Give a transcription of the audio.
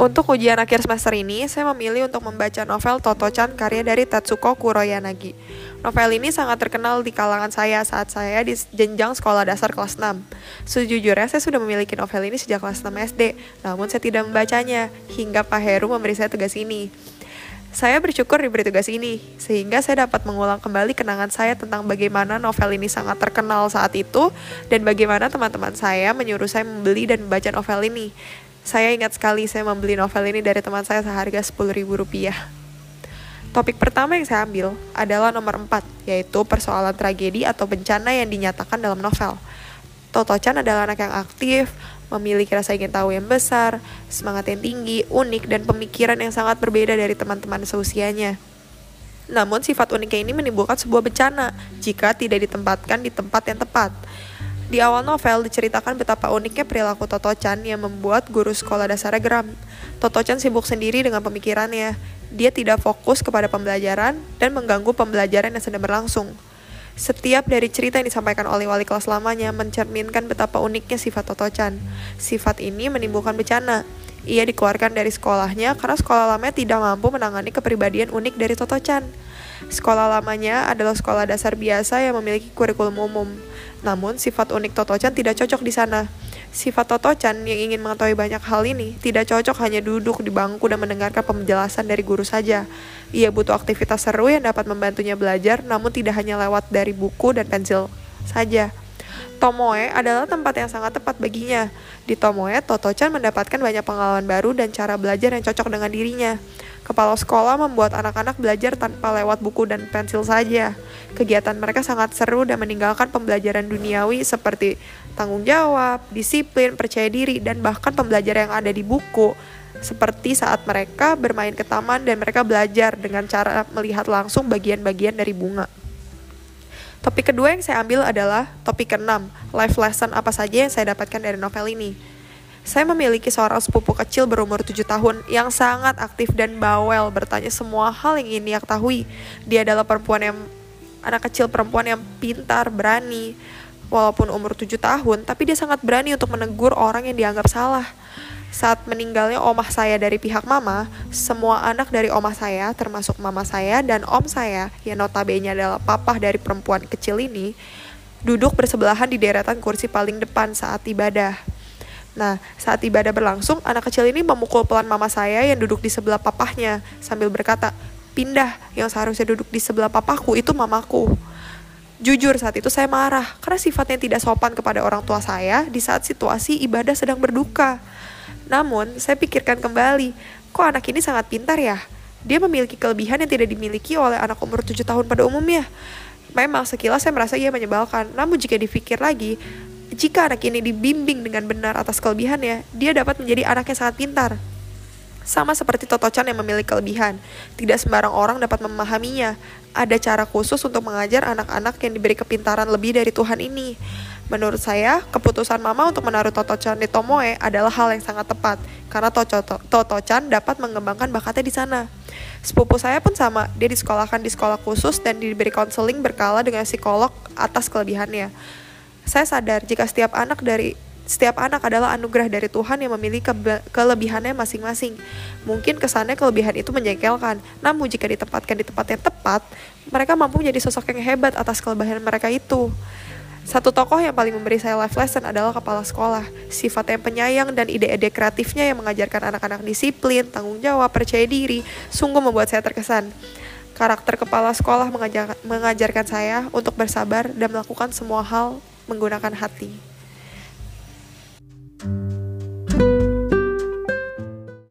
Untuk ujian akhir semester ini, saya memilih untuk membaca novel Toto-chan karya dari Tatsuko Kuroyanagi. Novel ini sangat terkenal di kalangan saya saat saya di jenjang sekolah dasar kelas 6. Sejujurnya saya sudah memiliki novel ini sejak kelas 6 SD, namun saya tidak membacanya, hingga Pak Heru memberi saya tugas ini. Saya bersyukur diberi tugas ini, sehingga saya dapat mengulang kembali kenangan saya tentang bagaimana novel ini sangat terkenal saat itu, dan bagaimana teman-teman saya menyuruh saya membeli dan membaca novel ini. Saya ingat sekali saya membeli novel ini dari teman saya seharga Rp10.000. Topik pertama yang saya ambil adalah nomor 4, yaitu persoalan tragedi atau bencana yang dinyatakan dalam novel. Toto Chan adalah anak yang aktif, memiliki rasa ingin tahu yang besar, semangat yang tinggi, unik, dan pemikiran yang sangat berbeda dari teman-teman seusianya. Namun sifat uniknya ini menimbulkan sebuah bencana jika tidak ditempatkan di tempat yang tepat. Di awal novel diceritakan betapa uniknya perilaku Toto Chan yang membuat guru sekolah dasar geram. Toto Chan sibuk sendiri dengan pemikirannya. Dia tidak fokus kepada pembelajaran dan mengganggu pembelajaran yang sedang berlangsung. Setiap dari cerita yang disampaikan oleh wali kelas lamanya mencerminkan betapa uniknya sifat Toto Chan. Sifat ini menimbulkan bencana. Ia dikeluarkan dari sekolahnya karena sekolah lamanya tidak mampu menangani kepribadian unik dari Toto Chan. Sekolah lamanya adalah sekolah dasar biasa yang memiliki kurikulum umum. Namun, sifat unik Toto-chan tidak cocok di sana. Sifat Toto-chan yang ingin mengetahui banyak hal ini tidak cocok hanya duduk di bangku dan mendengarkan penjelasan dari guru saja. Ia butuh aktivitas seru yang dapat membantunya belajar, namun tidak hanya lewat dari buku dan pensil saja. Tomoe adalah tempat yang sangat tepat baginya. Di Tomoe, Toto-chan mendapatkan banyak pengalaman baru dan cara belajar yang cocok dengan dirinya. Kepala sekolah membuat anak-anak belajar tanpa lewat buku dan pensil saja. Kegiatan mereka sangat seru dan meninggalkan pembelajaran duniawi seperti tanggung jawab, disiplin, percaya diri, dan bahkan pembelajaran yang ada di buku. Seperti saat mereka bermain ke taman dan mereka belajar dengan cara melihat langsung bagian-bagian dari bunga. Topik kedua yang saya ambil adalah topik keenam, life lesson apa saja yang saya dapatkan dari novel ini. Saya memiliki seorang sepupu kecil berumur 7 tahun yang sangat aktif dan bawel bertanya semua hal yang ingin dia ketahui. Dia adalah perempuan yang anak kecil perempuan yang pintar, berani. Walaupun umur 7 tahun, tapi dia sangat berani untuk menegur orang yang dianggap salah. Saat meninggalnya omah saya dari pihak mama, semua anak dari omah saya, termasuk mama saya dan om saya, yang notabene adalah papa dari perempuan kecil ini, duduk bersebelahan di deretan kursi paling depan saat ibadah. Nah, saat ibadah berlangsung, anak kecil ini memukul pelan mama saya yang duduk di sebelah papahnya sambil berkata, pindah, yang seharusnya duduk di sebelah papaku itu mamaku. Jujur saat itu saya marah karena sifatnya tidak sopan kepada orang tua saya di saat situasi ibadah sedang berduka. Namun, saya pikirkan kembali, kok anak ini sangat pintar ya? Dia memiliki kelebihan yang tidak dimiliki oleh anak umur 7 tahun pada umumnya. Memang sekilas saya merasa ia menyebalkan, namun jika dipikir lagi, jika anak ini dibimbing dengan benar atas kelebihannya, dia dapat menjadi anak yang sangat pintar. Sama seperti Toto-chan yang memiliki kelebihan, tidak sembarang orang dapat memahaminya. Ada cara khusus untuk mengajar anak-anak yang diberi kepintaran lebih dari Tuhan ini. Menurut saya, keputusan mama untuk menaruh Toto-chan di Tomoe adalah hal yang sangat tepat, karena Toto-chan dapat mengembangkan bakatnya di sana. Sepupu saya pun sama, dia disekolahkan di sekolah khusus dan diberi konseling berkala dengan psikolog atas kelebihannya. Saya sadar jika setiap anak dari setiap anak adalah anugerah dari Tuhan yang memiliki kelebihannya masing-masing. Mungkin kesannya kelebihan itu menjengkelkan, namun jika ditempatkan di tempat yang tepat, mereka mampu menjadi sosok yang hebat atas kelebihan mereka itu. Satu tokoh yang paling memberi saya life lesson adalah kepala sekolah. Sifat yang penyayang dan ide-ide kreatifnya yang mengajarkan anak-anak disiplin, tanggung jawab, percaya diri, sungguh membuat saya terkesan. Karakter kepala sekolah mengajar, mengajarkan saya untuk bersabar dan melakukan semua hal menggunakan hati.